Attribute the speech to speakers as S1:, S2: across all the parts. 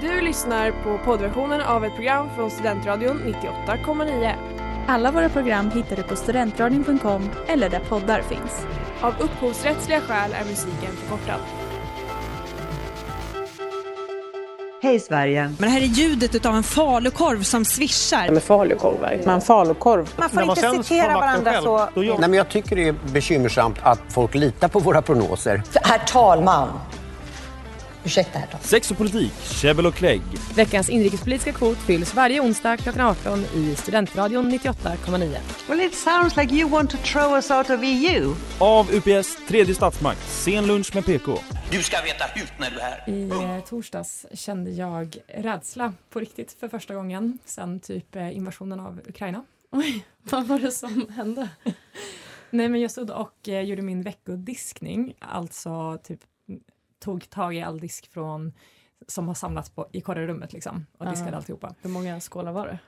S1: Du lyssnar på poddversionen av ett program från Studentradion 98,9.
S2: Alla våra program hittar du på studentradion.com eller där poddar finns.
S1: Av upphovsrättsliga skäl är musiken förkortad.
S3: Hej Sverige!
S4: Men det här är ljudet av en falukorv som svischar.
S5: Med falukorvar. Man falukorv.
S6: Man får inte citera varandra
S7: själv,
S6: så.
S8: Nej, men jag tycker det är bekymmersamt att folk litar på våra prognoser.
S6: Herr talman! Ursäkta herr talman.
S9: Sex och politik, käbbel och klägg.
S10: Veckans inrikespolitiska kvot fylls varje onsdag klockan 18 i Studentradion 98,9.
S3: Well it sounds like you want to throw us out of EU.
S9: Av UPS tredje statsmakt, sen lunch med PK.
S11: Du ska veta hut när du är här.
S12: I eh, torsdags kände jag rädsla på riktigt för första gången sen typ eh, invasionen av Ukraina.
S13: Oj, vad var det som hände?
S12: Nej men jag stod och eh, gjorde min veckodiskning, alltså typ tog tag i all disk från som har samlats på, i korrummet liksom och diskade alltihopa.
S13: Hur många skålar var det?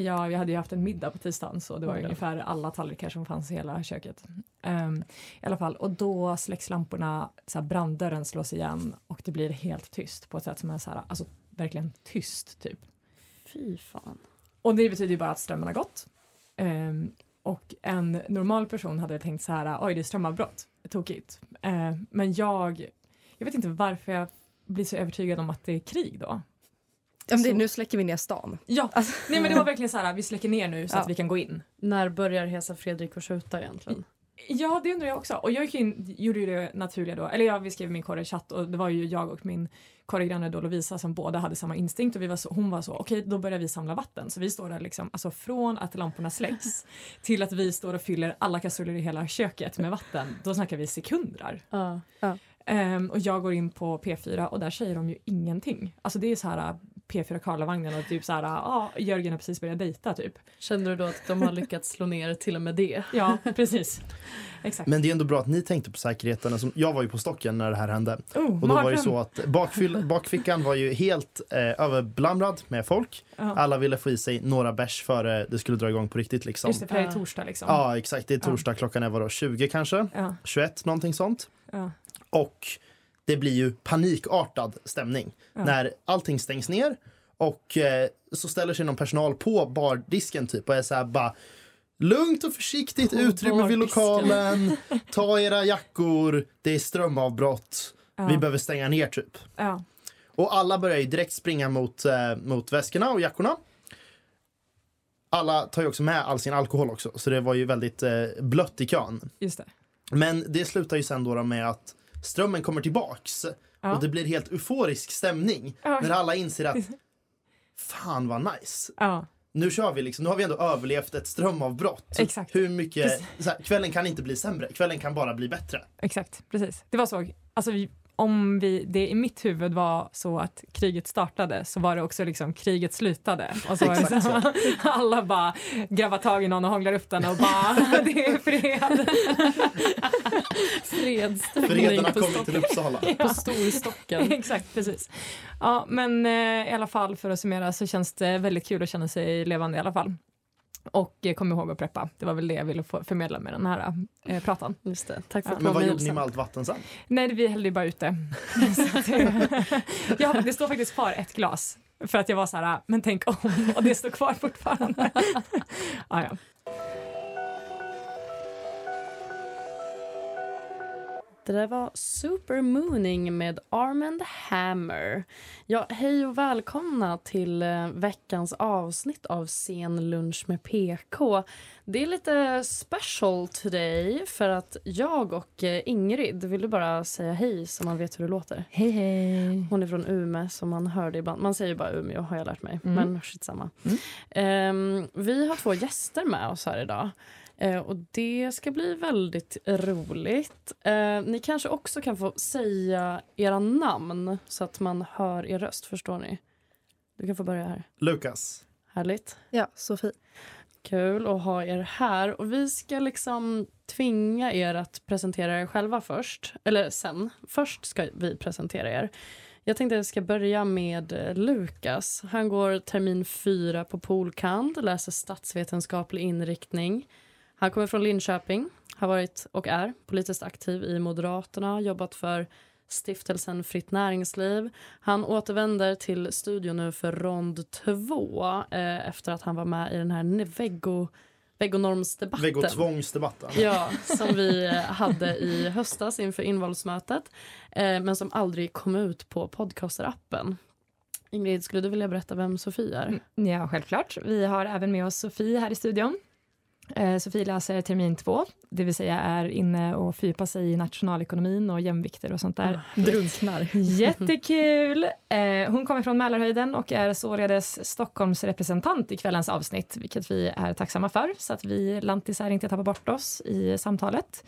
S12: Ja, vi hade ju haft en middag på tisdagen så det var
S13: då.
S12: ungefär alla tallrikar som fanns i hela köket. Ehm, I alla fall, och då släcks lamporna, så här, branddörren slås igen och det blir helt tyst på ett sätt som är så här, alltså verkligen tyst typ.
S13: Fy fan.
S12: Och det betyder ju bara att strömmen har gått. Ehm, och en normal person hade tänkt så här, oj det är strömavbrott, tokigt. Ehm, men jag, jag vet inte varför jag blir så övertygad om att det är krig då.
S13: Men det, nu släcker vi ner stan.
S12: Ja, nej men det var verkligen så här, vi släcker ner nu så
S13: Ja.
S12: att vi kan gå in.
S13: När börjar Hesa Fredrik att skjuta egentligen?
S12: Ja, det undrar jag också. Och jag gick in, gjorde ju det naturliga då, eller ja, vi skrev i min korrechatt och det var ju jag och min korregranne då Lovisa som båda hade samma instinkt och vi var så, hon var så, okej då börjar vi samla vatten. Så vi står där liksom, alltså från att lamporna släcks till att vi står och fyller alla kastruller i hela köket med vatten, då snackar vi sekunder.
S13: Ja. ja.
S12: Ehm, och jag går in på P4 och där säger de ju ingenting. Alltså det är så här P4 Karlavagnen och typ så här, ja, Jörgen har precis börjat dejta typ.
S13: Känner du då att de har lyckats slå ner till och med det?
S12: Ja, precis. Exakt.
S7: Men det är ändå bra att ni tänkte på säkerheten. Alltså, jag var ju på stocken när det här hände.
S12: Oh,
S7: och då var det så att bakfyll, bakfickan var ju helt eh, överblamrad med folk.
S12: Ja.
S7: Alla ville få i sig några bärs före det skulle dra igång på riktigt. Liksom.
S12: Just det, för det är torsdag liksom.
S7: Ja, exakt. Det är torsdag. Klockan är vadå, 20 kanske?
S12: Ja.
S7: 21, någonting sånt.
S12: Ja.
S7: Och det blir ju panikartad stämning
S12: Ja.
S7: när allting stängs ner och eh, så ställer sig någon personal på bardisken typ och är så här bara Lugnt och försiktigt,
S13: På
S7: utrymme vid lokalen, ta era jackor, det är strömavbrott,
S12: Ja.
S7: vi behöver stänga ner typ.
S12: Ja.
S7: Och alla börjar ju direkt springa mot, eh, mot väskorna och jackorna. Alla tar ju också med all sin alkohol också, så det var ju väldigt eh, blött i kön.
S12: Just det.
S7: Men det slutar ju sen då med att strömmen kommer tillbaks
S12: Ja.
S7: och det blir helt euforisk stämning
S12: Ja.
S7: när alla inser att fan vad nice.
S12: Ja.
S7: Nu kör vi liksom, nu har vi ändå överlevt ett strömavbrott.
S12: Exakt.
S7: Hur mycket, här, kvällen kan inte bli sämre, kvällen kan bara bli bättre.
S12: Exakt, precis. Det var så. Alltså, vi, om vi, det i mitt huvud var så att kriget startade så var det också liksom kriget slutade. Och så var det så, alla bara grabbar tag i någon och hånglar upp den och bara det är fred.
S13: Fredsstämning
S7: Freden har
S13: på,
S7: kommit till Uppsala.
S13: på Storstocken.
S12: Exakt, precis. Ja, men eh, i alla fall för att summera så känns det väldigt kul att känna sig levande i alla fall. Och kom ihåg att preppa. Det var väl det jag ville få förmedla med den här eh, pratan.
S13: Just det. Tack för
S12: Ja.
S7: Men vad gjorde ni med allt vatten sen?
S12: Nej, vi hällde ju bara att, eh, ja, det står faktiskt kvar ett glas. För att jag var så här, men tänk om. Och det står kvar fortfarande. ah, ja.
S13: Det där var Supermooning med Armand Hammer. Ja, hej och välkomna till eh, veckans avsnitt av Sen lunch med PK. Det är lite special today för att jag och eh, Ingrid, vill du bara säga hej så man vet hur det låter?
S12: Hej, hej.
S13: Hon är från Umeå som man hör det ibland. Man säger bara Umeå har jag lärt mig,
S12: Mm.
S13: men skitsamma. Ehm, vi har två gäster med oss här idag. Eh, och det ska bli väldigt roligt. Eh, ni kanske också kan få säga era namn så att man hör er röst, förstår ni? Du kan få börja här.
S7: Lukas.
S13: Härligt.
S6: Ja, Sofie.
S13: Kul att ha er här. Och vi ska liksom tvinga er att presentera er själva först. Eller sen. Först ska vi presentera er. Jag tänkte att jag ska börja med eh, Lukas. Han går termin fyra på Polkand, läser statsvetenskaplig inriktning. Han kommer från Linköping, har varit och är politiskt aktiv i Moderaterna, jobbat för stiftelsen Fritt Näringsliv. Han återvänder till studion nu för rond två eh, efter att han var med i den här veggo Vegonormsdebatten.
S7: Vegotvångsdebatten.
S13: Ja, som vi hade i höstas inför invalsmötet. Eh, men som aldrig kom ut på podcasterappen. Ingrid, skulle du vilja berätta vem Sofie är?
S12: Ja, självklart. Vi har även med oss Sofie här i studion. Eh, Sofie läser termin två, det vill säga är inne och fördjupar sig i nationalekonomin och jämvikter och sånt där.
S13: Drunknar.
S12: Jättekul! Eh, hon kommer från Mälarhöjden och är således Stockholms representant i kvällens avsnitt, vilket vi är tacksamma för, så att vi lantisar inte tappar bort oss i samtalet.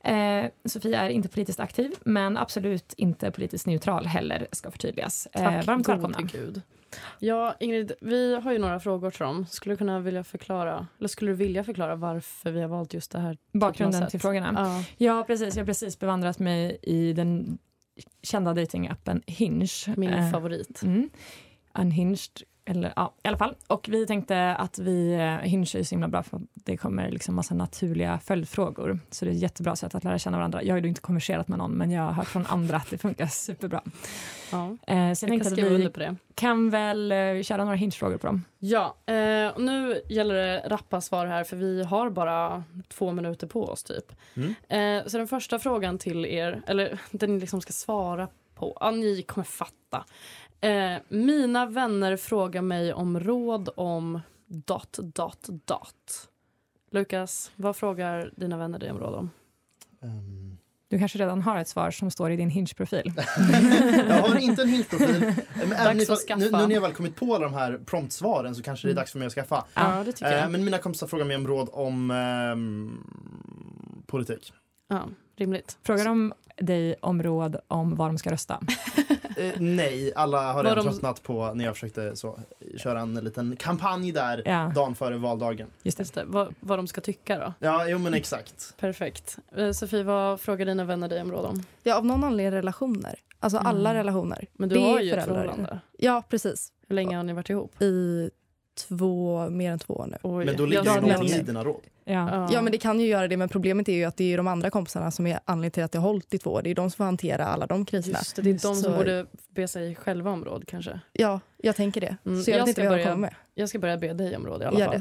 S12: Eh, Sofie är inte politiskt aktiv, men absolut inte politiskt neutral heller, ska förtydligas. Eh,
S13: Tack
S12: varmt välkomna.
S13: Gud. Ja, Ingrid, vi har ju några frågor till dem. Skulle du kunna vilja förklara, eller skulle du vilja förklara varför vi har valt just det här?
S12: Bakgrunden till frågorna.
S13: Ja.
S12: Ja, precis. Jag har precis bevandrat mig i den kända datingappen Hinge.
S13: Min
S12: Eh,
S13: favorit.
S12: Mm. Unhinged, eller ja, i alla fall. Och vi tänkte att vi, eh, Hinge är så himla bra för att det kommer liksom massa naturliga följdfrågor. Så det är ett jättebra sätt att lära känna varandra. Jag har ju inte konverserat med någon, men jag har hört från andra att det funkar superbra.
S13: Ja.
S12: Eh, så jag,
S13: Jag
S12: tänkte
S13: kan
S12: att
S13: skriva under
S12: vi
S13: på det.
S12: kan väl eh, köra några Hinge-frågor på dem.
S13: Ja, eh, och nu gäller det rappa svar här för vi har bara två minuter på oss typ.
S7: Mm.
S13: Eh, så den första frågan till er, eller den ni liksom ska svara på, ja ni kommer fatta. Eh, mina vänner frågar mig om råd om dot dot dot. Lukas, vad frågar dina vänner dig om råd om?
S7: Ehm,
S12: Du kanske redan har ett svar som står i din Hinge-profil.
S7: jag har inte en Hinge-profil. Men ifall, nu, nu när jag väl kommit på alla de här promptsvaren så kanske det är dags för mig att skaffa.
S13: Ja, det tycker
S7: Eh,
S13: jag.
S7: Men mina kompisar frågar mig om råd om ehm, politik.
S13: Ja, rimligt.
S12: Frågar de dig om råd om var de ska rösta?
S7: Eh, nej, alla har redan
S13: de-
S7: tröttnat på när jag försökte så, köra en liten kampanj där
S12: Ja.
S7: dagen före valdagen.
S12: Just det.
S13: Just det, vad, vad de ska tycka då.
S7: Ja, jo men exakt.
S13: Perfekt. Eh, Sofie, vad frågar dina vänner dig om råd om?
S2: Ja, av någon anledning relationer. Alltså alla relationer.
S13: Men du
S2: Det
S13: har ju ett förhållande.
S2: Ja, precis.
S13: Hur länge har ni varit ihop?
S2: I två, mer än två år nu.
S13: Oj,
S7: Men då ligger det någonting i dina råd.
S12: Ja.
S2: Ja, men det kan ju göra det. Men problemet är ju att det är de andra kompisarna som är anledningen till att det har hållit i två år. Det är de som får hantera alla de kriserna.
S13: Just det, det är de som
S2: Så-
S13: borde be sig själva om råd kanske.
S2: Ja, jag tänker det.
S13: Mm,
S2: Så jag,
S13: jag
S2: vet inte
S13: ska
S2: vad jag
S13: börja-
S2: kommer med.
S13: Jag ska börja be dig om råd i alla
S2: Gör
S13: fall.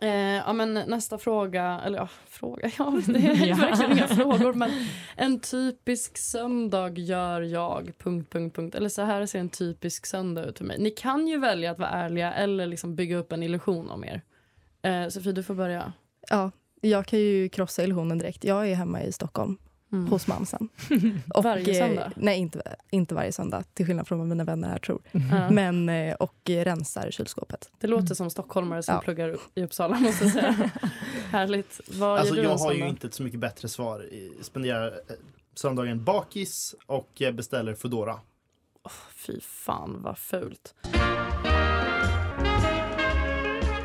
S13: Eh, ja, men nästa fråga, eller ja, fråga, ja, det är
S12: Ja.
S13: verkligen inga frågor. Men en typisk söndag gör jag... Punkt, punkt, punkt. Eller så här ser en typisk söndag ut för mig. Ni kan ju välja att vara ärliga eller liksom bygga upp en illusion om er. Eh, Sofie, du får börja.
S2: Ja, jag kan ju krossa illusionen direkt. Jag är hemma i Stockholm
S13: Mm.
S2: hos mamsen.
S13: Varje
S2: eh,
S13: söndag?
S2: Nej, inte, inte varje söndag. Till skillnad från vad mina vänner här tror.
S13: Ja.
S2: Men, eh, och rensar kylskåpet.
S13: Det låter som stockholmare som
S2: Ja.
S13: pluggar i Uppsala måste jag säga. Härligt. Vad
S7: Alltså
S13: gör du
S7: jag har ju inte ett så mycket bättre svar. I- Spenderar eh, söndagen bakis och beställer Foodora.
S13: Fy fan vad fult.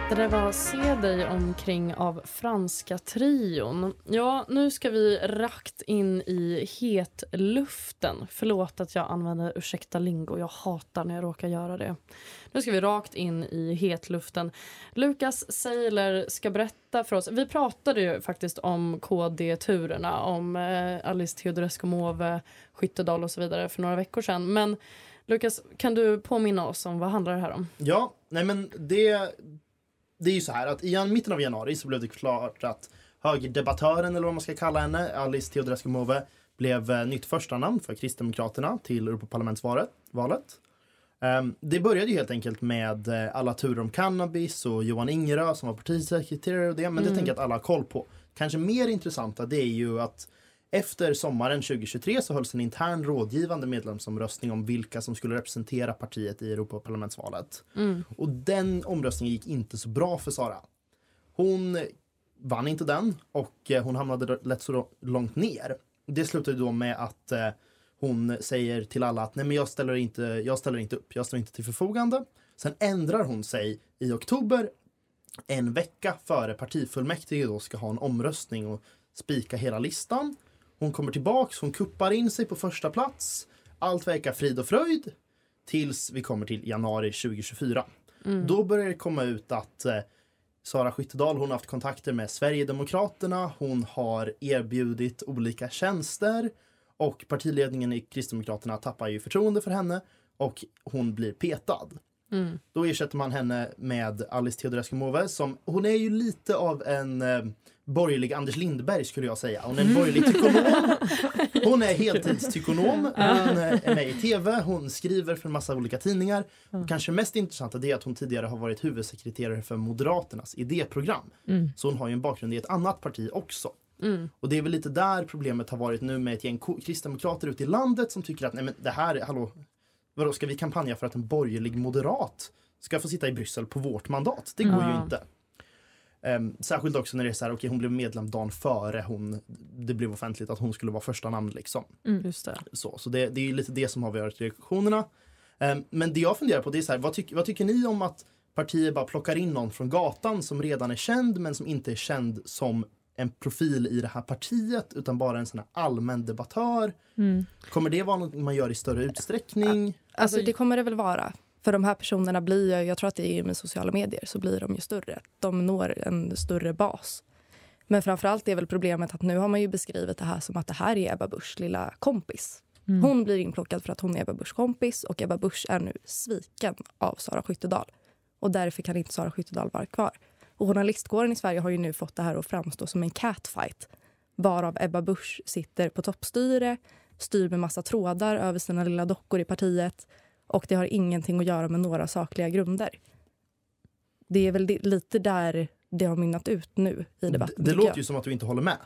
S13: Det där var Se dig omkring av Franska trion. Ja, nu ska vi rakt in i hetluften. Förlåt att jag använder ursäkta lingo. Jag hatar när jag råkar göra det. Nu ska vi rakt in i hetluften. Lukas Seiler ska berätta för oss. Vi pratade ju faktiskt om KD-turerna, om eh, Alice Teodorescu Måwe, Skyttedal och så vidare för några veckor sedan. Men Lukas, kan du påminna oss om vad handlar det här om?
S7: Ja, nej men det, det är ju så här att i mitten av januari så blev det klart att högerdebattören eller vad man ska kalla henne, Alice Teodorescu Måwe, blev eh, nytt första namn för Kristdemokraterna till Europaparlamentsvalet. Valet. Ehm, det började ju helt enkelt med eh, alla turer om cannabis och Johan Ingerö som var partisekreterare och det, men det
S13: Mm.
S7: tänker jag att alla har koll på. Kanske mer intressanta det är ju att efter sommaren 2023 så hölls en intern rådgivande medlemsomröstning om vilka som skulle representera partiet i Europaparlamentsvalet.
S13: Mm.
S7: Och den omröstningen gick inte så bra för Sara. Hon vann inte den och eh, hon hamnade lätt så långt ner. Det slutade då med att eh, hon säger till alla att nej men jag ställer inte, jag ställer inte upp, jag står inte till förfogande. Sen ändrar hon sig i oktober en vecka före partifullmäktige då ska ha en omröstning och spika hela listan. Hon kommer tillbaks, hon kuppar in sig på första plats. Allt verkar frid och fröjd tills vi kommer till januari 2024.
S13: Mm.
S7: Då börjar det komma ut att eh, Sara Skyttedal hon har haft kontakter med Sverigedemokraterna. Hon har erbjudit olika tjänster Och partiledningen i Kristdemokraterna tappar ju förtroende för henne och hon blir petad.
S13: Mm.
S7: Då ersätter man henne med Alice Teodorescu Måwe som, hon är ju lite av en eh, borgerlig Anders Lindberg skulle jag säga. Hon är en borgerlig tykonom. Hon är heltidstykonom. Hon är med i tv, hon skriver för en massa olika tidningar. Och kanske mest intressanta det är att hon tidigare har varit huvudsekreterare för Moderaternas idéprogram.
S12: Mm.
S7: Så hon har ju en bakgrund i ett annat parti också.
S13: Mm.
S7: Och det är väl lite där problemet har varit nu med ett gäng kristdemokrater ute i landet som tycker att nej men det här, hallå, vadå ska vi kampanja för att en borgerlig moderat ska få sitta i Bryssel på vårt mandat? Det går ju
S13: Ja.
S7: inte. Um, särskilt också när det är så här, okej hon blev medlem dagen före hon, det blev offentligt att hon skulle vara första namn liksom.
S13: Just det.
S7: Så, så det, det är lite det som har varit reaktionerna. Ehm, men det jag funderar på det är så här, vad, tyck, vad tycker ni om att partier bara plockar in någon från gatan som redan är känd men som inte är känd som en profil i det här partiet utan bara en sån allmän debattör.
S12: Mm.
S7: Kommer det vara något man gör i större utsträckning?
S2: Alltså det kommer det väl vara. För de här personerna blir jag tror att det är med sociala medier, så blir de ju större. De når en större bas. Men framförallt är väl problemet att nu har man ju beskrivit det här som att det här är Ebba Buschs lilla kompis.
S12: Mm.
S2: Hon blir inplockad för att hon är Ebba Buschs kompis och Ebba Busch är nu sviken av Sara Skyttedal. Och därför kan inte Sara Skyttedal vara kvar. Och journalistkåren i Sverige har ju nu fått det här att framstå som en catfight. Varav Ebba Busch sitter på toppstyre, styr med massa trådar över sina lilla dockor i partiet och det har ingenting att göra med några sakliga grunder. Det är väl det, lite där det har mynnat ut nu i
S7: Det,
S2: debatten.
S7: det
S2: tycker
S7: låter
S2: jag.
S7: ju som att du inte håller med.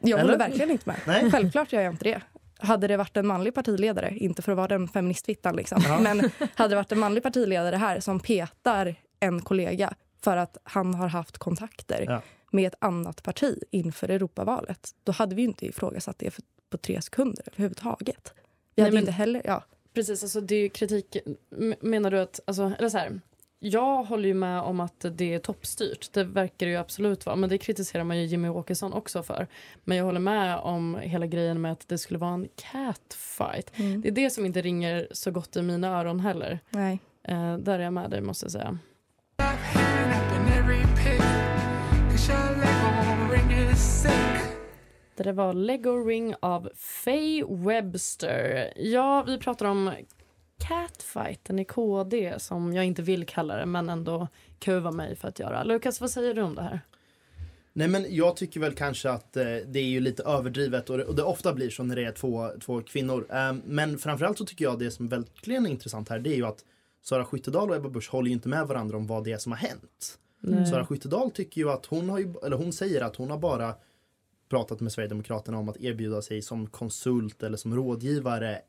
S2: Jag håller
S7: Eller?
S2: verkligen inte med.
S7: Nej.
S2: Självklart gör jag inte det. Hade det varit en manlig partiledare, inte för att vara den feministfittan, liksom,
S7: Ja.
S2: men hade det varit en manlig partiledare här som petar en kollega för att han har haft kontakter
S7: Ja.
S2: med ett annat parti inför Europavalet, då hade vi ju inte ifrågasatt det för, på tre sekunder överhuvudtaget. Vi
S13: Nej,
S2: hade
S13: men-
S2: inte heller, ja.
S13: Precis, alltså det är kritik. Menar du att, alltså, eller så här. Jag håller ju med om att det är toppstyrt. Det verkar det ju absolut vara. Men det kritiserar man ju Jimmy Åkesson också för. Men jag håller med om hela grejen med att det skulle vara en catfight.
S2: Mm.
S13: Det är det som inte ringer så gott i mina öron heller.
S2: Nej.
S13: Eh, där är jag med dig måste jag säga. Det där var Lego Ring av Faye Webster. Ja, vi pratar om catfighten i KD som jag inte vill kalla det men ändå kuva mig för att göra. Lukas, vad säger du om det här?
S7: Nej men jag tycker väl kanske att eh, det är ju lite överdrivet och det, och det ofta blir så när det är två, två kvinnor. Eh, men framförallt så tycker jag det som verkligen är intressant här det är ju att Sara Skyttedal och Ebba Busch håller ju inte med varandra om vad det är som har hänt.
S13: Nej.
S7: Sara Skyttedal tycker ju att hon har ju, eller hon säger att hon har bara pratat med Sverigedemokraterna om att erbjuda sig som konsult eller som rådgivare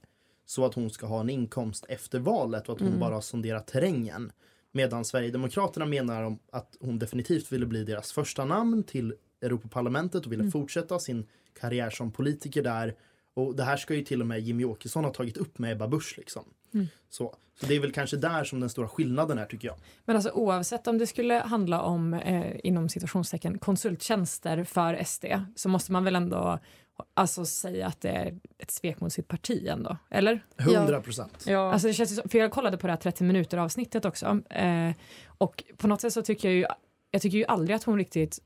S7: så att hon ska ha en inkomst efter valet och att hon
S13: Mm.
S7: bara har sonderat terrängen. Medan Sverigedemokraterna menar om att hon definitivt ville bli deras första namn till Europaparlamentet och ville
S12: Mm.
S7: fortsätta sin karriär som politiker där. Och det här ska ju till och med Jimmy Åkesson ha tagit upp med Ebba Busch liksom.
S12: Mm.
S7: Så, så det är väl kanske där som den stora skillnaden är tycker jag.
S12: Men alltså oavsett om det skulle handla om eh, inom situationstecken konsulttjänster för SD så måste man väl ändå alltså säga att det är ett svek mot sitt parti ändå, eller?
S7: 100 procent.
S13: Ja.
S12: Alltså det känns för jag kollade på det här 30 minuter avsnittet också eh, och på något sätt så tycker jag ju, jag tycker ju aldrig att hon riktigt,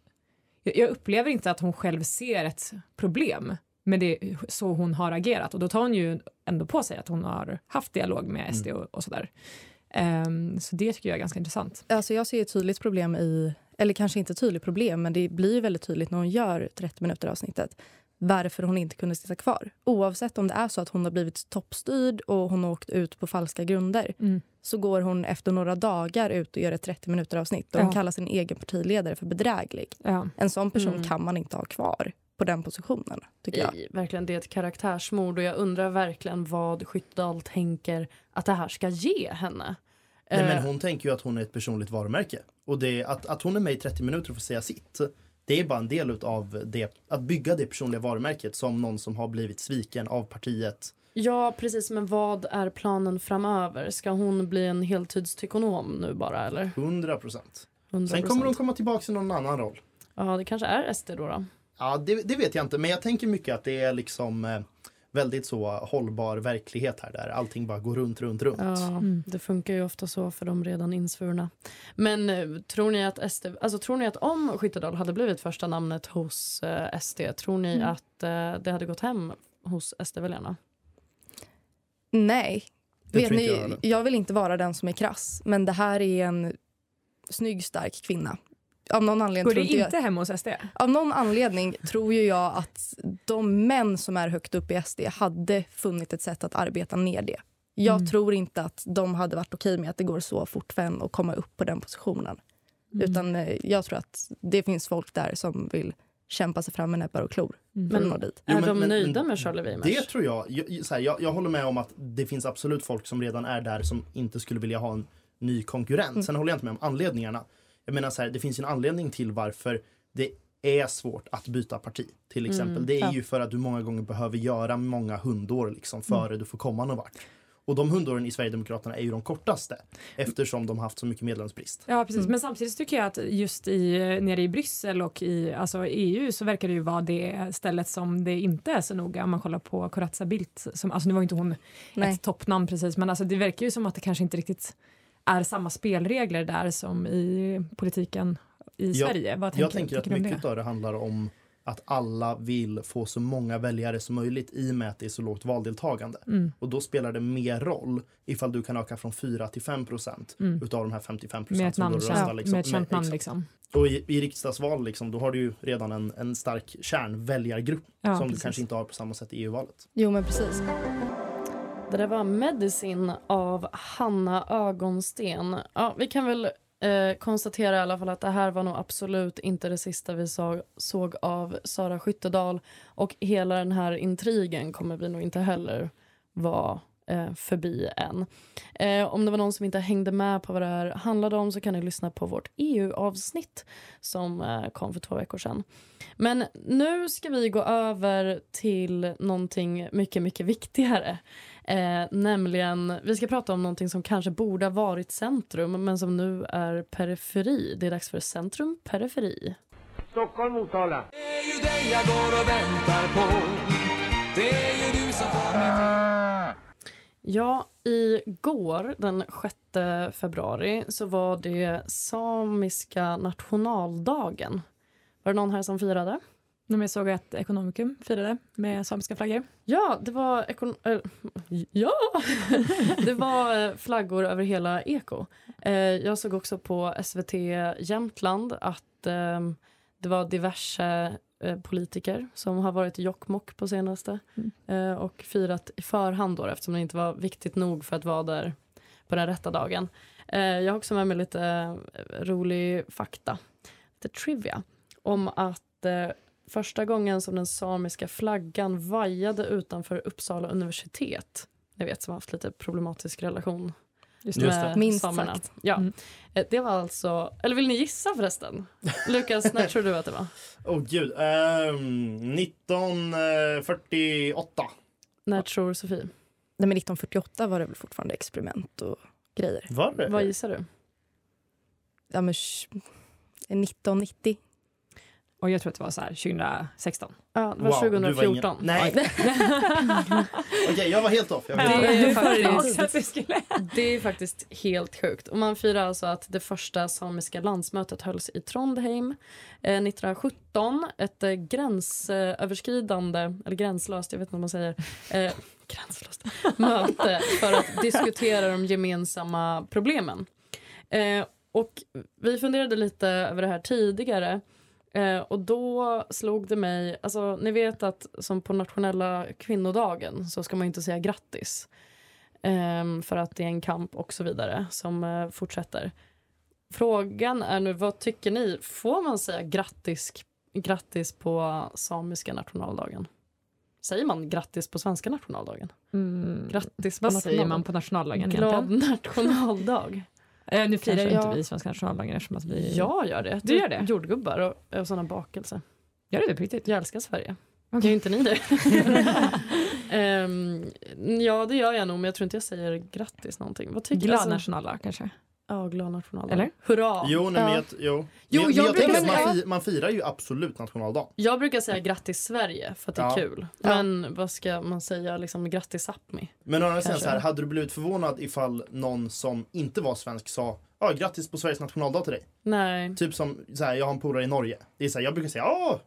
S12: jag, jag upplever inte att hon själv ser ett problem med det så hon har agerat och då tar hon ju ändå på sig att hon har haft dialog med SD och, och sådär. Ehm, så det tycker jag är ganska intressant.
S2: Alltså jag ser ett tydligt problem i, eller kanske inte ett tydligt problem, men det blir väldigt tydligt när hon gör 30 minuter avsnittet varför hon inte kunde sitta kvar. Oavsett om det är så att hon har blivit toppstyrd och hon har åkt ut på falska grunder
S12: Mm.
S2: så går hon efter några dagar ut och gör ett 30 minuter avsnitt och hon
S12: Ja.
S2: kallar sin egen partiledare för bedräglig.
S12: Ja.
S2: En sån person
S13: Mm.
S2: kan man inte ha kvar på den positionen, tycker jag.
S13: I, verkligen, det är ett karaktärsmord och jag undrar verkligen vad Skyttedal tänker att det här ska ge henne.
S7: Nej, men
S13: Eh,
S7: hon tänker ju att hon är ett personligt varumärke. Och det, att, att hon är med i 30 minuter och får säga sitt. Det är bara en del av det, att bygga det personliga varumärket som någon som har blivit sviken av partiet.
S13: Ja, precis. Men vad är planen framöver? Ska hon bli en heltidstykonom nu bara, eller?
S7: 100 procent.
S13: 100%.
S7: Sen kommer hon komma tillbaka i någon annan roll.
S13: Ja, det kanske är SD då. då.
S7: Ja, det, det vet jag inte. Men jag tänker mycket att det är liksom eh, väldigt så hållbar verklighet här där allting bara går runt, runt, runt.
S13: Ja,
S12: Mm.
S13: det funkar ju ofta så för de redan insvurna. Men eh, tror ni att SD, alltså tror ni att om Skyttedal hade blivit första namnet hos eh, SD, tror ni
S12: Mm.
S13: att eh, det hade gått hem hos SD-väljarna?
S2: Nej.
S7: Det
S2: Vet ni,
S7: jag
S2: jag vill inte vara den som är krass, men det här är en snygg, stark kvinna. Av någon anledning,
S12: Går
S2: tror
S12: det
S2: inte
S12: inte
S2: jag,
S12: hem hos SD?
S2: av någon anledning tror ju jag att de män som är högt upp i SD hade funnit ett sätt att arbeta ner det. Jag
S12: Mm.
S2: tror inte att de hade varit okej med att det går så fort för en att komma upp på den positionen.
S12: Mm.
S2: Utan eh, jag tror att det finns folk där som vill kämpa sig fram med näbbar och klor
S12: Mm.
S13: Men-.
S7: Jo,
S13: är
S7: men-
S13: de
S7: men-
S13: nöjda med Charlie Weimers?
S7: Det tror jag. Jag, så här, jag. jag håller med om att det finns absolut folk som redan är där som inte skulle vilja ha en ny konkurrent.
S2: Mm.
S7: Sen håller jag inte med om anledningarna. Jag menar så här, det finns en anledning till varför det är svårt att byta parti. Till exempel.
S13: Mm,
S7: det är
S2: ja.
S7: ju för att du många gånger behöver göra många hundår liksom, före du får komma någon vart. Och de hundåren i Sverigedemokraterna är ju de kortaste eftersom de har haft så mycket medlemsbrist.
S12: Ja precis,
S2: Mm.
S12: men samtidigt tycker jag att just i, nere i Bryssel och i alltså EU så verkar det ju vara det stället som det inte är så noga om man kollar på Corazza Bildt. Som, alltså nu var inte hon
S2: Nej.
S12: ett toppnamn precis men alltså det verkar ju som att det kanske inte riktigt är samma spelregler där som i politiken i
S7: Jag-
S12: Sverige. Vad tänker,
S7: Jag tänker att
S12: tycker du om
S7: mycket
S12: det?
S7: av det handlar om att alla vill få så många väljare som möjligt i och med att det är så lågt valdeltagande.
S12: Mm.
S7: Och då spelar det mer roll ifall du kan öka från 4 till 5 procent
S12: Mm.
S7: utav de här 55
S12: Med
S7: procent som
S12: namn,
S7: då röstar.
S12: med ett känt namn liksom.
S7: Och i, i riksdagsval liksom, då har du ju redan en, en stark kärnväljargrupp
S12: Ja,
S7: som
S12: precis.
S7: du kanske inte har på samma sätt i EU-valet.
S2: Jo, men precis.
S13: Det där var Medicin av Hanna Ögonsten. Ja, vi kan väl eh, konstatera i alla fall att det här var nog absolut inte det sista vi såg, såg av Sara Skyttedal. Och hela den här intrigen kommer vi nog inte heller vara eh, förbi än. Eh, om det var någon som inte hängde med på vad det här handlade om så kan ni lyssna på vårt EU-avsnitt som eh, kom för två veckor sedan. Men nu ska vi gå över till någonting mycket, mycket viktigare. Eh, nämligen, vi ska prata om någonting som kanske borde ha varit centrum men som nu är periferi. Det är dags för Centrum Periferi.
S11: Stockholm, Motala. Det är ju dig jag går och väntar på. Det är ju du som får mig
S13: Ja, igår den 6 februari så var det samiska nationaldagen. Var det någon här som firade?
S12: Men jag såg att Ekonomikum firade med samiska flaggor.
S13: Ja, det var, ekon- äh, ja! det var eh, flaggor över hela Eko. Eh, jag såg också på SVT Jämtland att eh, det var diverse eh, politiker som har varit i Jokkmokk på senaste eh, och firat i förhand då, eftersom det inte var viktigt nog för att vara där på den rätta dagen. Jag har också med mig lite rolig fakta, lite trivia, om att första gången som den samiska flaggan vajade utanför Uppsala universitet. Ni vet som har haft lite problematisk relation
S12: Just
S7: det.
S13: med
S2: Minst
S13: samerna.
S2: sagt.
S13: Ja.
S12: Mm.
S13: Eh, Det var alltså, eller vill ni gissa förresten? Lukas, när tror du att det var?
S7: Åh gud, ehm, 1948.
S13: När tror Sofie?
S2: Nej, men 1948 var det väl fortfarande experiment och grejer.
S7: Var det?
S13: Vad gissar du?
S2: Ja, men sh- 1990.
S12: Och jag tror att det var så här 2016.
S13: Ja, det var
S7: Wow, du var
S13: 2014.
S7: ingen- Nej. Okej, jag var helt off. Jag var
S13: Det är, faktiskt, det är faktiskt helt sjukt. Och man firar alltså att det första samiska landsmötet hölls i Trondheim eh, 1917. Ett eh, gränsöverskridande, eller gränslöst, jag vet inte vad man säger, eh, gränslöst, möte för att diskutera de gemensamma problemen. Eh, och vi funderade lite över det här tidigare. Eh, och då slog det mig, alltså ni vet att som på nationella kvinnodagen så ska man inte säga grattis. Ehm, för att det är en kamp och så vidare som eh, fortsätter. Frågan är nu, vad tycker ni? Får man säga grattis, grattis på samiska nationaldagen? Säger man grattis på svenska nationaldagen?
S12: Mm.
S13: Grattis på
S12: Vad säger
S13: national-
S12: man på nationaldagen
S13: Glad
S12: egentligen?
S13: nationaldag.
S12: Eh, nu firar ju inte vi svenska nationaldagen eftersom att vi...
S13: Jag gör det.
S12: Du gör det?
S13: Jordgubbar och, och sådana bakelser.
S12: Gör du det på riktigt?
S13: Jag älskar Sverige.
S12: Okej.
S13: Gör inte ni det? Ehm, ja, det gör jag nog, men jag tror inte jag säger grattis någonting. Vad tycker
S12: Glad
S13: alltså-
S12: nationaldag kanske?
S13: Ja, glad nationaldag.
S12: Eller?
S13: Hurra!
S7: Jo, nej, men
S13: Ja.
S7: jag, jo.
S13: Jo,
S7: Men
S13: jag
S7: jag tänker
S13: brukar
S7: att man, fi, man firar ju absolut nationaldagen.
S13: Jag brukar säga grattis Sverige för att det är
S7: Ja.
S13: kul.
S7: Ja.
S13: Men vad ska man säga, liksom grattis Sápmi?
S7: Men å andra sidan
S13: Kanske.
S7: så här, hade du blivit förvånad ifall någon som inte var svensk sa ja, grattis på Sveriges nationaldag till dig?
S13: Nej.
S7: Typ som så här, jag har en polare i Norge. Det är så här, jag brukar säga ja,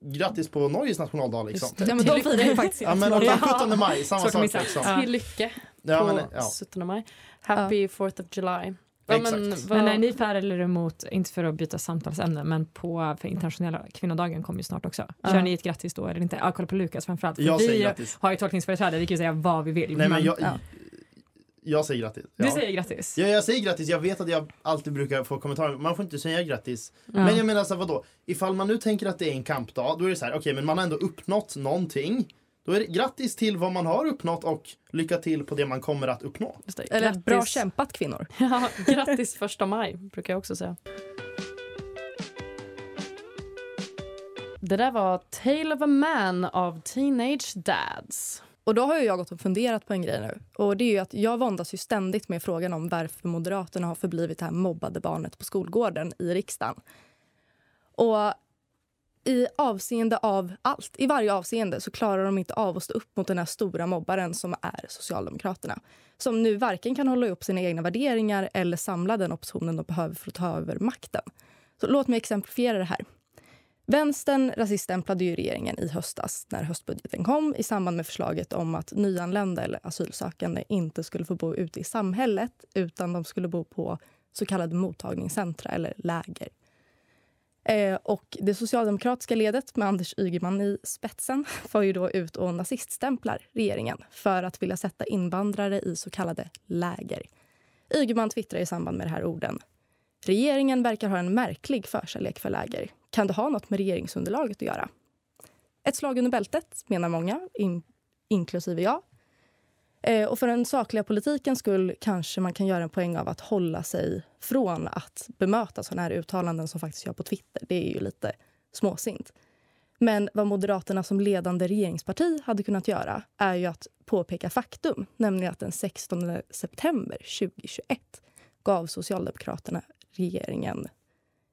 S7: Grattis på Norges nationaldag liksom.
S2: Ja, men de firar ju faktiskt
S7: Ja men
S2: Ja.
S7: 17 maj, samma
S12: Svårt att
S7: sak
S12: missa.
S7: liksom.
S13: Till lycka
S7: Ja,
S13: på
S7: men, ja.
S13: 17 maj. Happy 4th of July. Ja,
S7: Exakt.
S13: men,
S12: Men
S13: vad,
S12: är ni för eller emot, inte för att byta samtalsämne, men på för internationella kvinnodagen kommer ju snart också. Kör
S13: Ja.
S12: ni ett grattis då eller inte? Ja, kolla på Lukas framförallt. För
S7: Jag säger
S12: vi har ju tolkningsföreträde, vi kan ju säga vad vi vill.
S7: Nej men jag,
S12: ja.
S7: jag säger grattis.
S12: Du
S7: Ja.
S12: säger grattis.
S7: Ja, jag säger grattis. Jag vet att jag alltid brukar få kommentarer. Man får inte säga grattis. Men jag menar så här, vadå? Ifall man nu tänker att det är en kampdag, då är det så här, okej, men man har ändå uppnått någonting. Då är det grattis till vad man har uppnått och lycka till på det man kommer att uppnå.
S13: Just det,
S2: Eller
S13: grattis.
S2: bra kämpat kvinnor.
S13: Ja, grattis första maj, brukar jag också säga. Det där var Tale of a Man av Teenage Dads.
S2: Och då har ju jag gått och funderat på en grej nu. Och det är ju att jag våndas ju ständigt med frågan om varför Moderaterna har förblivit det här mobbade barnet på skolgården i riksdagen. Och i avseende av allt, i varje avseende så klarar de inte av att stå upp mot den här stora mobbaren som är Socialdemokraterna. Som nu varken kan hålla upp sina egna värderingar eller samla den oppositionen de behöver för att ta över makten. Så låt mig exemplifiera det här. Vänstern rasiststämplade ju regeringen i höstas när höstbudgeten kom i samband med förslaget om att nyanlända eller asylsökande inte skulle få bo ute i samhället utan de skulle bo på så kallade mottagningscentra eller läger. Eh, och det socialdemokratiska ledet med Anders Ygeman i spetsen var ju då ut och naziststämplar regeringen för att vilja sätta invandrare i så kallade läger. Ygeman twittrar i samband med det här orden. Regeringen verkar ha en märklig förkärlek för läger. Kan det ha något med regeringsunderlaget att göra? Ett slag under bältet, menar många, in, inklusive jag. Eh, och för den sakliga politiken skull kanske man kan göra en poäng av att hålla sig från att bemöta sådana här uttalanden som faktiskt gör på Twitter. Det är ju lite småsint. Men vad Moderaterna som ledande regeringsparti hade kunnat göra är ju att påpeka faktum, nämligen att den 16 september 2021 gav Socialdemokraterna regeringen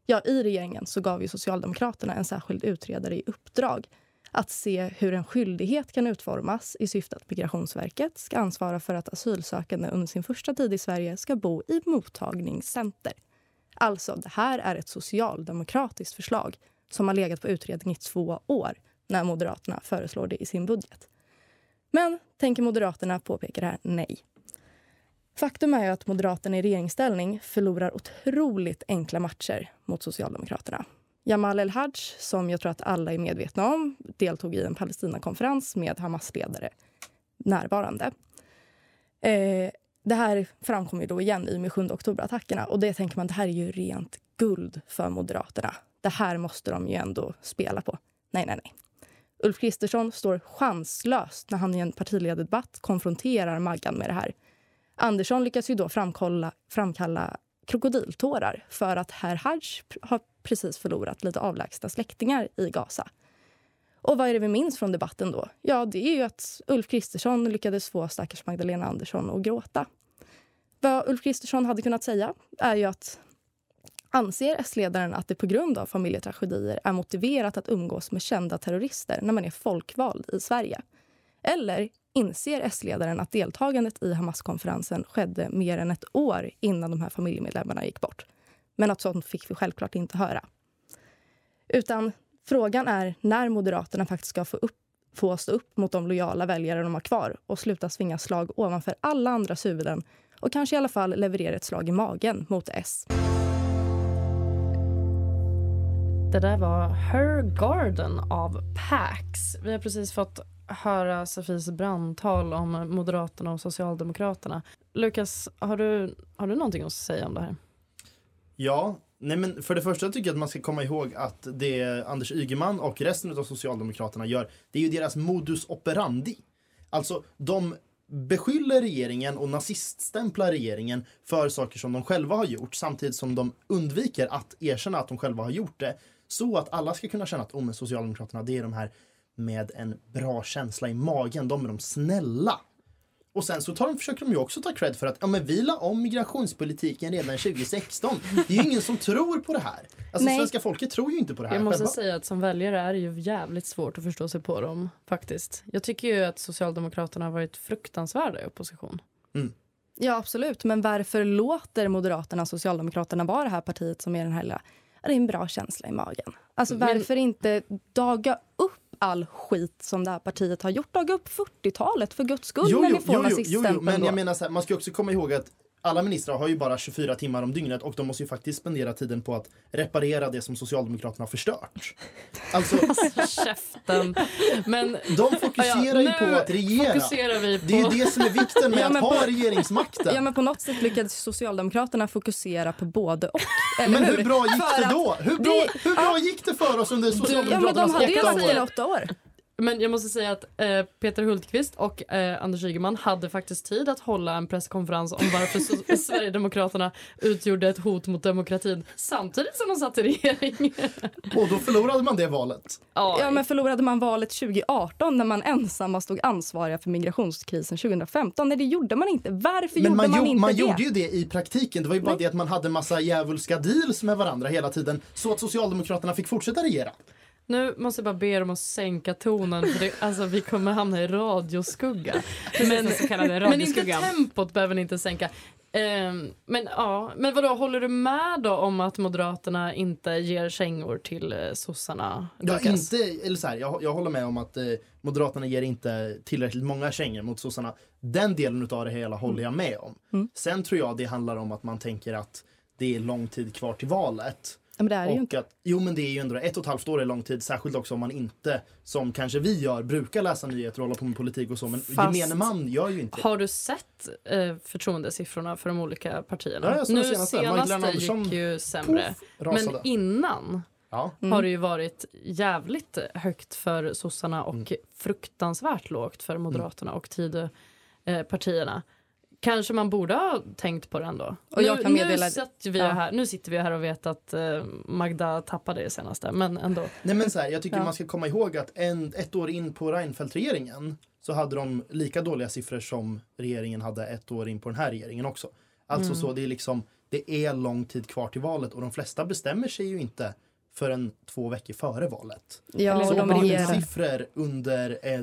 S2: Ja, i regeringen så gav ju Socialdemokraterna en särskild utredare i uppdrag att se hur en skyldighet kan utformas i syfte att Migrationsverket ska ansvara för att asylsökande under sin första tid i Sverige ska bo i mottagningscenter. Alltså, det här är ett socialdemokratiskt förslag som har legat på utredning i två år när Moderaterna föreslår det i sin budget. Men tänker Moderaterna påpeka det här? Nej. Faktum är ju att Moderaterna i regeringsställning förlorar otroligt enkla matcher mot Socialdemokraterna. Jamal El-Haj, som jag tror att alla är medvetna om, deltog i en Palestinakonferens med Hamas-ledare närvarande. Eh, det här framkom ju då igen i med 7 oktober-attackerna och det tänker man, det här är ju rent guld för Moderaterna. Det här måste de ju ändå spela på. Nej, nej, nej. Ulf Kristersson står chanslöst när han i en partiledardebatt konfronterar Maggan med det här. Andersson lyckas ju då framkalla, krokodiltårar för att herr Haj har precis förlorat lite avlägsna släktingar i Gaza. Och vad är det vi minns från debatten då? Ja, det är ju att Ulf Kristersson lyckades få stackars Magdalena Andersson att gråta. Vad Ulf Kristersson hade kunnat säga är ju att anser S-ledaren att det på grund av familjetragedier är motiverat att umgås med kända terrorister när man är folkvald i Sverige? Eller inser S-ledaren att deltagandet i Hamas-konferensen skedde mer än ett år innan de här familjemedlemmarna gick bort? Men att sånt fick vi självklart inte höra. Utan frågan är när Moderaterna faktiskt ska få, upp, få stå upp mot de lojala väljare de har kvar och sluta svinga slag ovanför alla andras huvuden och kanske i alla fall leverera ett slag i magen mot S.
S13: Det där var Her Garden av Pax. Vi har precis fått höra Sofies brandtal om Moderaterna och Socialdemokraterna. Lukas, har du, har du någonting att säga om det här?
S7: Ja, nej men för det första tycker jag att man ska komma ihåg att det Anders Ygeman och resten av Socialdemokraterna gör, det är ju deras modus operandi. Alltså, de beskyller regeringen och naziststämplar regeringen för saker som de själva har gjort samtidigt som de undviker att erkänna att de själva har gjort det. Så att alla ska kunna känna att oh, Socialdemokraterna, det är de här med en bra känsla i magen, de är de snälla. Och sen så tar de, försöker de ju också ta cred för att ja, men vi la om migrationspolitiken redan 2016. Det är ju ingen som tror på det här. Alltså
S13: Nej.
S7: svenska folket tror ju inte på det här
S13: Jag måste
S7: själva.
S13: säga att som väljare är det ju jävligt svårt att förstå sig på dem faktiskt. Jag tycker ju att Socialdemokraterna har varit fruktansvärda i opposition.
S2: Ja, absolut. Men varför låter Moderaterna och Socialdemokraterna vara det här partiet som är den här lilla det är en bra känsla i magen. Alltså
S13: Men-
S2: varför inte daga upp all skit som det här partiet har gjort? Daga upp 40-talet för guds skull
S7: Jo,
S2: när ni får
S7: jo, jo, jo, jo, men
S2: då.
S7: jag menar så här, man ska också komma ihåg att alla ministrar har ju bara 24 timmar om dygnet och de måste ju faktiskt spendera tiden på att reparera det som Socialdemokraterna har förstört. Alltså,
S13: Käften. Men
S7: de fokuserar ju på att regera.
S13: på...
S7: Det är ju det som är vikten med
S2: Ja,
S7: att ha
S2: på-
S7: regeringsmakten.
S2: Ja, men på något sätt lyckades Socialdemokraterna fokusera på både och. Eller
S7: men hur bra gick
S2: För
S7: det då? Hur bra,
S2: det-
S7: hur bra gick det för oss under
S2: Ja, men de
S7: Socialdemokraternas
S2: hade ju
S7: åtta år?
S13: Men jag måste säga att eh, Peter Hultqvist och eh, Anders Ygeman hade faktiskt tid att hålla en presskonferens om varför so- Sverigedemokraterna utgjorde ett hot mot demokratin samtidigt som de satt i regering.
S7: Och då förlorade man det valet.
S2: Ja, men förlorade man valet 2018 när man ensamma stod ansvariga för migrationskrisen 2015? Nej, det gjorde man inte. Varför
S7: Men
S2: gjorde
S7: man,
S2: man, inte
S7: man
S2: det?
S7: gjorde ju det i praktiken. Det var ju bara det att man hade massa djävulska deals med varandra hela tiden så att Socialdemokraterna fick fortsätta regera.
S13: Nu måste jag bara be er om att sänka tonen för det, alltså, vi kommer hamna i radioskugga. Men, men inte
S12: radioskuggan.
S13: tempot behöver ni inte sänka. Ehm, men ja, men vadå, håller du med då om att Moderaterna inte ger kängor till eh, sossarna?
S7: Ja, inte, eller så här, jag, jag håller med om att eh, Moderaterna ger inte tillräckligt många kängor mot sossarna. Den delen av det hela håller jag med om.
S2: Mm.
S7: Sen tror jag det handlar om att man tänker att det är lång tid kvar till valet.
S2: Men det är det ju
S7: och
S2: inte.
S7: att, jo men det är ju ändå ett och ett halvt år är lång tid, särskilt också om man inte, som kanske vi gör, brukar läsa nyheter och hålla på med politik och så, men
S13: Fast-
S7: gemene man gör ju inte det.
S13: Har du sett eh, förtroendesiffrorna för de olika partierna?
S7: Ja, jag
S13: nu
S7: senaste. Andersson,
S13: gick ju sämre.
S7: Puff.
S13: Men innan
S7: Ja.
S13: har det ju varit jävligt högt för sossarna och
S7: Mm.
S13: fruktansvärt lågt för Moderaterna och Tidöpartierna. Kanske man borde ha tänkt på det ändå.
S2: Och jag
S13: nu,
S2: kan meddela-
S13: nu, sitter vi
S2: Ja.
S13: här, nu sitter vi här och vet att eh, Magda tappade det senaste, men ändå.
S7: Nej men så här, jag tycker
S2: Ja.
S7: man ska komma ihåg att en, ett år in på Reinfeldt-regeringen så hade de lika dåliga siffror som regeringen hade ett år in på den här regeringen också. Alltså
S2: Mm.
S7: så det är liksom, det är lång tid kvar till valet och de flesta bestämmer sig ju inte förrän två veckor före valet.
S2: Ja,
S7: så
S2: de regerar.
S7: siffror under eh,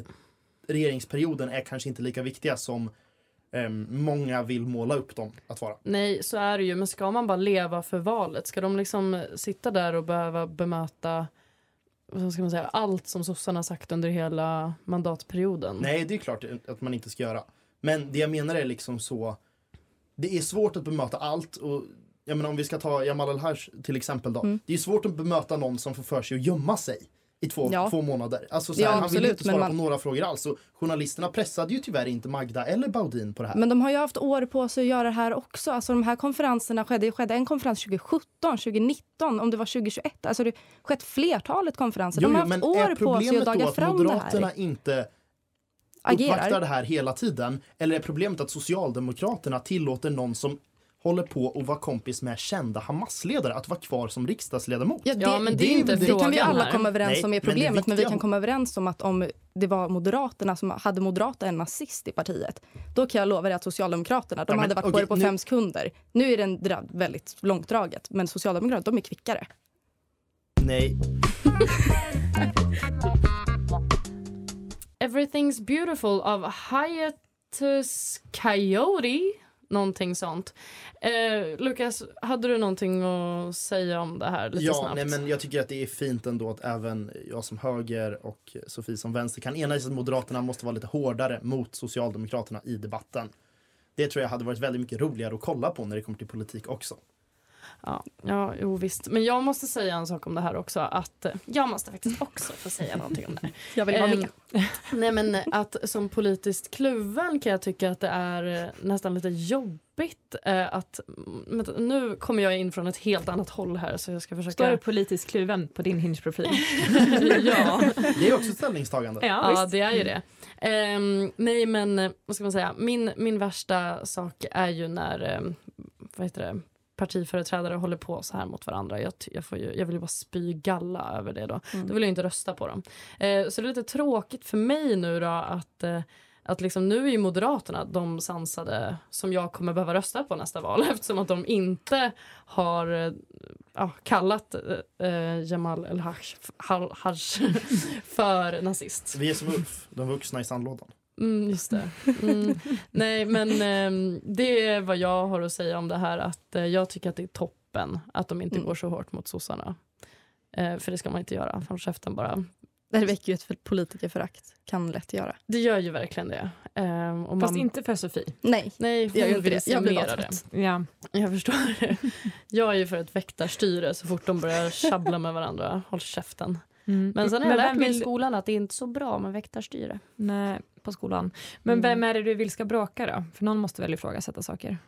S7: regeringsperioden är kanske inte lika viktiga som många vill måla upp dem att vara.
S13: Nej, så är det ju. Men ska man bara leva för valet? Ska de liksom sitta där och behöva bemöta vad ska man säga, allt som sossarna har sagt under hela mandatperioden?
S7: Nej, det är klart att man inte ska göra. Men det jag menar är liksom så. Det är svårt att bemöta allt. Och jag menar, om vi ska ta Jamal El-Haj till exempel då.
S2: Mm.
S7: Det är svårt att bemöta någon som får för sig att gömma sig i två,
S2: Ja.
S7: två månader. Alltså, så här,
S2: Ja,
S7: han vill ju
S2: absolut,
S7: inte svara
S2: man-
S7: på några frågor alls. Och journalisterna pressade ju tyvärr inte Magda eller Baudin på det här.
S2: Men de har ju haft år på sig att göra det här också. Alltså de här konferenserna skedde, det skedde en konferens 2017, 2019, om det var 2021. Alltså det skett flertalet konferenser. de har haft år
S7: är
S2: på sig att daga
S7: att
S2: fram det
S7: Moderaterna
S2: här.
S7: inte
S2: Agerar.
S7: uppvaktar det här hela tiden? Eller är problemet att Socialdemokraterna tillåter någon som håller på att vara kompis med kända Hamas-ledare att vara kvar som riksdagsledamot?
S2: Ja, det,
S13: Ja, men det är
S2: det,
S13: inte
S2: det kan vi alla komma överens
S7: Nej,
S2: om är
S7: men det
S2: problemet. Men, vi
S7: viktiga-
S2: kan komma överens om att om det var Moderaterna som hade Moderaterna en nazist i partiet, då kan jag lova dig att Socialdemokraterna, de
S7: Ja, men
S2: hade varit på
S7: okej,
S2: det på
S7: nu-
S2: fem sekunder. Nu är den dra- väldigt långdraget, men Socialdemokraterna, de är kvickare.
S7: Nej,
S13: Everything's beautiful av Hiatus Coyote. Någonting sånt. Eh, Lukas, hade du någonting att säga om det här lite
S7: ja,
S13: snabbt?
S7: nej, men jag tycker att det är fint ändå att även jag som höger och Sofie som vänster kan enas att Moderaterna måste vara lite hårdare mot Socialdemokraterna i debatten. Det tror jag hade varit väldigt mycket roligare att kolla på när det kommer till politik också.
S13: Ja, ja, jo visst. Men jag måste säga en sak om det här också. Att eh, jag måste faktiskt också få säga någonting om det här.
S2: Jag vill vara
S13: Ehm,
S2: med.
S13: Nej men att som politiskt kluven kan jag tycka att det är eh, nästan lite jobbigt eh, att... mm, Nu kommer jag in från ett helt annat håll här så jag ska
S12: Står
S13: försöka...
S12: du politiskt kluven på din Hinge-profil?
S13: ja.
S7: Det är också ett ställningstagande.
S12: Ja,
S13: Ja, det är ju det. Ehm, nej, men eh, vad ska man säga? Min, min värsta sak är ju när vad heter det? Partiföreträdare håller på så här mot varandra. Jag, jag, får ju, jag vill ju bara spy galla över det då.
S2: Mm.
S13: Då vill jag inte rösta på dem. Eh, så det är lite tråkigt för mig nu då att eh, att liksom nu är ju Moderaterna de sansade som jag kommer behöva rösta på nästa val eftersom att de inte har eh, ja, kallat eh, eh, Jamal El-Haj Haj- Haj för nazist.
S7: Vi är som Ulf, de vuxna i sandlådan.
S13: Mm, just det. Mm. Nej, men ehm, det är vad jag har att säga om det här. Att eh, Jag tycker att det är toppen att de inte
S2: Mm.
S13: går så hårt mot sossarna. Eh, för det ska man inte göra. Håll käften bara.
S2: Det väcker ju ett politikerförakt. Kan lätt göra.
S13: Det gör ju verkligen det. Eh, och
S12: Fast
S13: man-
S12: inte för Sofie.
S2: Nej,
S13: Nej,
S2: det gör inte
S13: vill
S2: det. Jag blir bara trött.
S12: Ja.
S13: Jag förstår det. Jag är ju för ett väktarstyre så fort de börjar tjabbla med varandra. Håll käften.
S12: Mm.
S13: Men sen har jag
S12: Men
S13: lärt mig i
S12: vill-
S13: skolan att det är inte så bra med väktarstyre.
S12: Nej, på skolan. Men
S13: Mm.
S12: vem är det du vill ska bråka då? För någon måste väl ifrågasätta saker?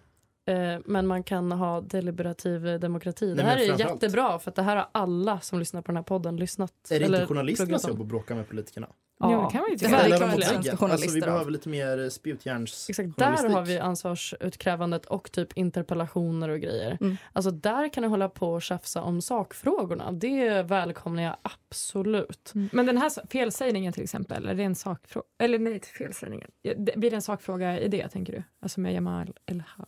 S13: Eh, Men man kan ha deliberativ eh, demokrati. Det
S7: Nej,
S13: här
S7: men
S13: är jättebra för att det här har alla som lyssnar på den här podden lyssnat.
S7: Är det
S13: eller
S7: inte journalisternas jobb att bråka med politikerna?
S12: Ja, det kan man ju
S2: Det
S12: tycka.
S2: klart
S7: mot
S2: svenska journalister
S7: Alltså, vi behöver lite mer spjutjärns
S13: Exakt, där har vi ansvarsutkrävandet och typ interpellationer och grejer.
S2: Mm.
S13: Alltså där kan du hålla på och tjafsa om sakfrågorna. Det välkomnar jag absolut.
S12: Mm. Men den här felsägningen till exempel, är det en sakfråga? Eller nej, inte felsägningen. Det- Blir det en sakfråga i det, tänker du? Alltså med Jamal El-Haj?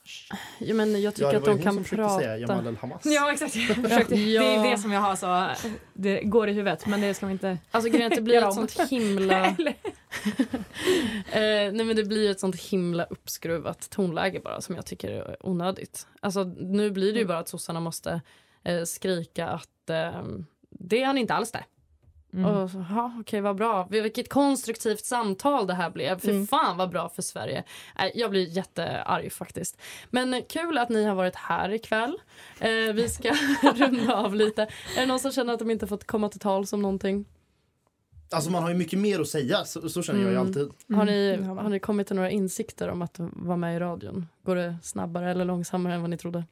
S13: Ja, men jag tycker
S7: Ja, det
S13: att de kan prata.
S7: säga Jamal El-Hamas.
S12: Ja, exakt. Jag försökte,
S13: Ja.
S12: Det är det som jag har så... Det går i huvudet, men det ska vi inte...
S13: Alltså grejen att det blir ett sånt himla... eh, nej men det blir ett sånt himla uppskruvat tonläge bara som jag tycker är onödigt. Alltså nu blir det ju bara att sossarna måste eh, skrika att eh, det är han inte alls det.
S12: Mm.
S13: Och ja, okej vad bra. Vilket konstruktivt samtal det här blev. För
S2: Mm.
S13: fan vad bra för Sverige. Nej, jag blir jättearg faktiskt. Men kul att ni har varit här ikväll. Eh, vi ska runda av lite. Är det någon som känner att de inte fått komma till tals om någonting?
S7: Alltså man har ju mycket mer att säga, så, så känner jag ju
S13: Mm.
S7: alltid.
S13: Har, ni,
S2: det har
S13: ni kommit till några insikter om att vara med i radion? Går det snabbare eller långsammare än vad ni trodde?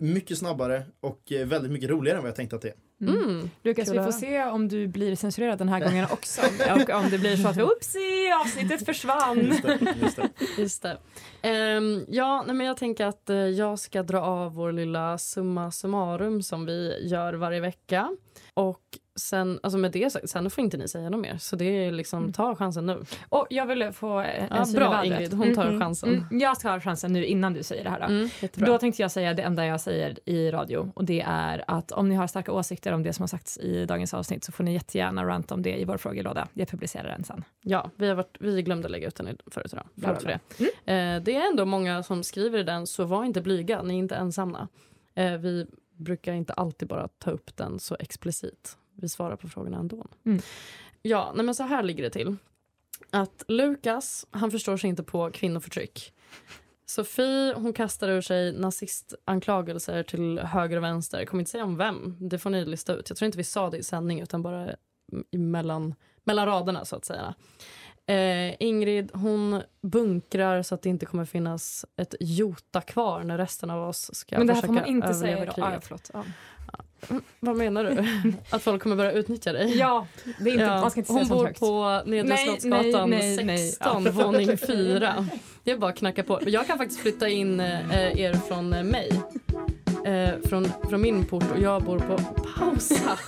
S7: Mycket snabbare och eh, väldigt mycket roligare än vad jag tänkte att det är.
S13: Mm.
S12: Lukas,
S13: Kul
S12: vi får se om du blir censurerad den här gången också. Och om det blir så att vi, oopsie, avsnittet försvann.
S7: Just det, just det.
S13: Just det. Ehm, ja, nej, men jag tänker att eh, jag ska dra av vår lilla summa summarum som vi gör varje vecka. Och sen, alltså med det sagt, sen får inte ni säga något mer. Så det är liksom, ta chansen nu.
S12: Och jag ville få en
S13: Ja,
S12: syn i
S13: bra. Ingrid, hon tar
S12: Mm,
S13: chansen.
S12: Mm, jag ska ha chansen nu innan du säger det här. Då.
S13: Mm.
S12: Då tänkte jag säga det enda jag säger i radio och det är att om ni har starka åsikter om det som har sagts i dagens avsnitt så får ni jättegärna ranta om det i vår frågelåda. Jag publicerar den sen.
S13: Ja, vi, har varit, vi glömde lägga ut den förut idag. Förlåt för det. Eh, det är ändå många som skriver i den, så var inte blyga, ni är inte ensamma. Eh, vi brukar inte alltid bara ta upp den så explicit. Vi svarar på frågorna ändå.
S12: Mm.
S13: Ja, nej men så här ligger det till. Att Lukas, han förstår sig inte på kvinnoförtryck. Sofie, hon kastar ur sig nazistanklagelser till höger och vänster. Jag kommer inte säga om vem, det får ni lista ut. Jag tror inte vi sa det i sändning utan bara mellan, mellan raderna så att säga. Eh, Ingrid hon bunkrar så att det inte kommer finnas ett jota kvar när resten av oss ska
S12: Men det här får man inte säga idag. Ah, ja, förlåt. Ja.
S13: Vad menar du? att folk kommer börja utnyttja dig?
S12: ja, det är inte,
S13: Ja,
S12: man ska inte säga
S13: hon bor
S12: högt.
S13: på Nedre Slottsgatan
S12: nej, nej, nej.
S13: 16,
S12: Ja.
S13: våning 4. Det är bara att knacka på. Jag kan faktiskt flytta in eh, er från mig. Eh, från, från min port och jag bor på pausa.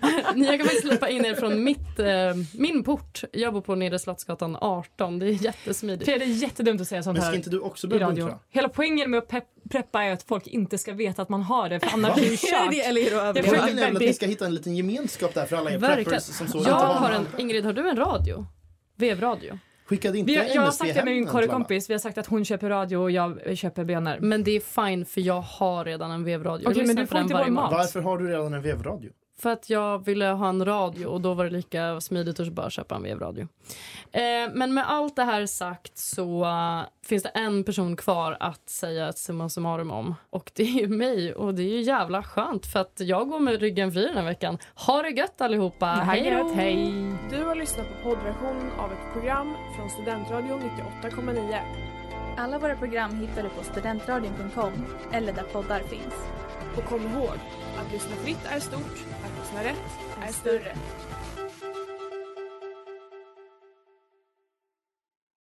S13: Ni, jag kan faktiskt släppa in er från mitt, eh, min port. Jag bor på Nedre Slottsgatan 18. Det är jättesmidigt.
S12: Det är jättedumt att säga sånt
S7: Men
S12: här
S7: ska inte du också börja
S12: radio.
S7: bunkra?
S12: Hela poängen med att pepp, preppa är att folk inte ska veta att man har det för annars blir det kört.
S2: det eller är det
S7: Poängen är väl att vi ska hitta en liten gemenskap där för alla er preppers som så
S13: Jag har en, Ingrid, har du en radio? Vevradio?
S7: Skickade inte
S12: Vi har, jag har
S7: MSB
S12: sagt det med min korrekompis. Vi har sagt att hon köper radio och jag köper bönor.
S13: Men det är fine för jag har redan en vevradio. Jag
S12: Okej, men du får inte vår mat.
S7: Varför har du redan en vevradio?
S13: För att jag ville ha en radio och då var det lika smidigt att bara köpa en vevradio. Eh, men med allt det här sagt så eh, finns det en person kvar att säga ett summa summarum om. Och det är ju mig och det är ju jävla skönt för att jag går med ryggen fri den här veckan. Ha det gött allihopa! Hej då!
S12: hej!
S1: Du har lyssnat på poddversionen av ett program från Studentradion 98,9.
S14: Alla våra program hittar du på studentradion.com eller där poddar finns.
S1: Och kom ihåg, att lyssna fritt är stort, att är rätt är större.